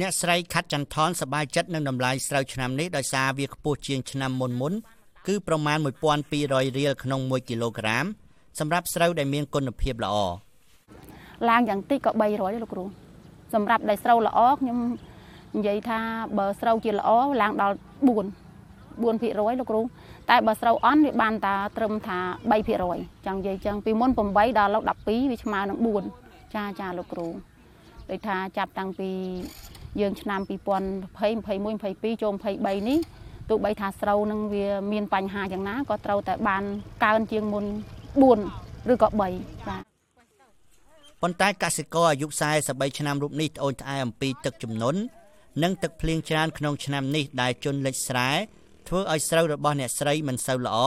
អ្នកស្រីខាត់ចន្ទថនសប្បាយចិត្តនឹងតម្លៃស្រូវឆ្នាំនេះដោយសារវាខ្ពស់ជាងឆ្នាំមុនមុនគឺប្រមាណ1200រៀលក្នុង1គីឡូក្រាមសម្រាប់ស្រូវដែលមានគុណភាពល្អឡើងយ៉ាងតិចក៏300លោកគ្រូសម្រាប់ដែលស្រូវល្អខ្ញុំនិយាយថាបើស្រូវជាល្អឡើងដល់4 4%លោកគ្រូតែបើស្រូវអន់វាបានតាត្រឹមថា3%ចឹងនិយាយចឹងពីមុន8ដល់លោក12វាស្មើនឹង4ចាចាលោកគ្រូដូចថាចាប់តាំងពី យើងឆ្នាំ2020 21 22ចូល23នេះទោះបីថាស្រូវនឹងវាមានបញ្ហាយ៉ាងណាក៏ត្រូវតែបានកើនជាងមុន4ឬក៏3បាទប៉ុន្តែកសិករអាយុ43ឆ្នាំរូបនេះត្អូញត្អែអំពីទឹកជំនន់និងទឹកភ្លៀងច្រើនក្នុងឆ្នាំនេះដែលជន់លិចស្រែធ្វើឲ្យស្រូវរបស់អ្នកស្រីមិនសូវល្អ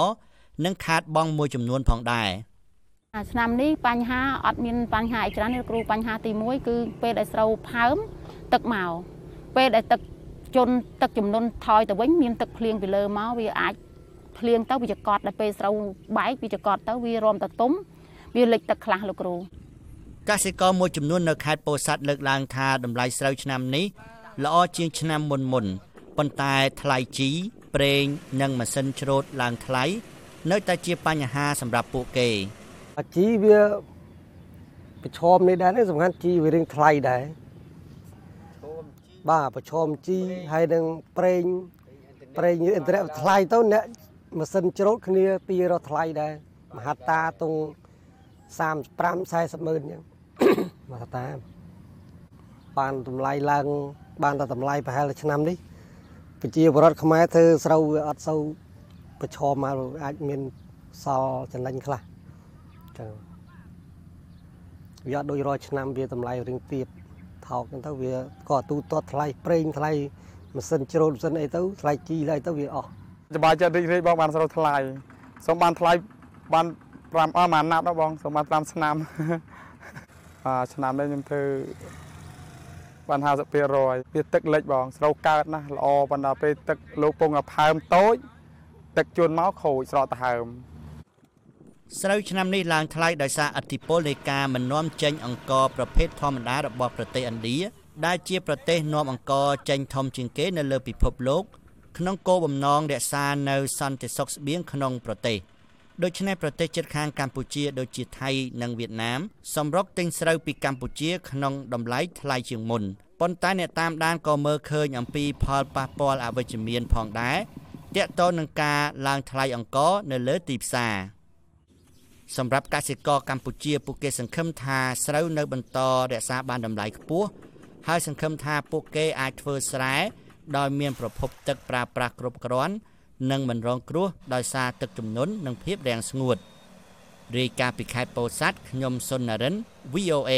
និងខាតបង់មួយចំនួនផងដែរ ឆ្នាំនេះបញ្ហាអត់មានបញ្ហាអីច្រើនទេគ្រូបញ្ហាទី1គឺពេលដែលស្រូវផើមទឹកមកពេលដែលទឹកជន់ទឹកចំនួនថយទៅវិញមានទឹកភ្លៀងពីលើមកវាអាចភ្លៀងទៅវាចកត់ដល់ពេលស្រូវបែកវាចកត់ទៅវារំទៅទុំវាលិចទឹកខ្លះលោកគ្រូកសិករមួយចំនួននៅខេត្តពោធិ៍សាត់លើកឡើងថាតម្លៃស្រូវឆ្នាំនេះល្អជាងឆ្នាំមុនមុនប៉ុន្តែថ្លៃជីប្រេងនិងម៉ាស៊ីនច្រូតឡើងថ្លៃនៅតែជាបញ្ហាសម្រាប់ពួកគេ ជីវាប្រឈមនេះដែរសំខាន់ជីវារៀងថ្លៃដែរបាទប្រឈមជីហើយនឹងប្រេងប្រេងអ៊ីនធឺណិតថ្លៃទៅអ្នកម៉ាស៊ីនច្រូតគ្នាទីរស់ថ្លៃដែរមហាតាទង35 40ម៉ឺនអញ្ចឹងមហាតាបានតម្លៃឡើង បានតែតម្លៃប្រហែលឆ្នាំនេះប្រជាពលរដ្ឋខ្មែរធ្វើស្រូវវាអត់សូវប្រឈមមកអាចមានសល់ចំណេញខ្លះ ចឹងវាអត់ដូចរាល់ឆ្នាំវាតម្លៃរៀងទៀបថោកហ្នឹងទៅវាក៏ទូទាត់ថ្លៃប្រេងថ្លៃម៉ាស៊ីនច្រូតម៉ាស៊ីនអីទៅថ្លៃជីថ្លៃទៅវាអស់សប្បាយចិត្តរីករាយបងបានស្រូវថ្លៃសូមបានថ្លៃបាន5អស់មួយណាត់ដល់បងសូមបាន5ឆ្នាំអាឆ្នាំនេះខ្ញុំធ្វើបាន50%វាទឹកលិចបង ស្រូវកើតណាស់ល្អប៉ុន្តែពេលទឹកលោកពងផើមតូច ទឹកជន់មកខូចស្រកទៅហើម ស្រូវឆ្នាំនេះឡើងថ្លៃដោយសារអធិពលនៃការមិននាំចេញអង្ករប្រភេទធម្មតារបស់ប្រទេសឥណ្ឌាដែលជាប្រទេសនាំអង្ករចេញធំជាងគេនៅលើពិភពលោកក្នុងគោលបំណងរក្សានៅសន្តិសុខស្បៀងក្នុងប្រទេសដូច្នេះប្រទេសជិតខាងកម្ពុជាដូចជាថៃនិងវៀតណាមសម្រុកទិញស្រូវពីកម្ពុជាក្នុងតម្លៃថ្លៃជាងមុនប៉ុន្តែអ្នកតាមដានក៏មើលឃើញអំពីផលប៉ះពាល់អវិជ្ជមានផងដែរទាក់ទងនឹងការឡើងថ្លៃអង្ករនៅលើទីផ្សារ សម្រាប់កសិករកម្ពុជាពួកគេសង្ឃឹមថាស្រូវនៅបន្តរក្សាបានតម្លៃខ្ពស់ហើយសង្ឃឹមថាពួកគេអាចធ្វើស្រែដោយមានប្រភពទឹកប្រើប្រាស់គ្រប់គ្រាន់និងមិនរងគ្រោះដោយសារទឹកជំនន់និងភាពរាំងស្ងួតរាយការណ៍ពីខេត្តពោធិ៍សាត់ខ្ញុំសុននរិន VOA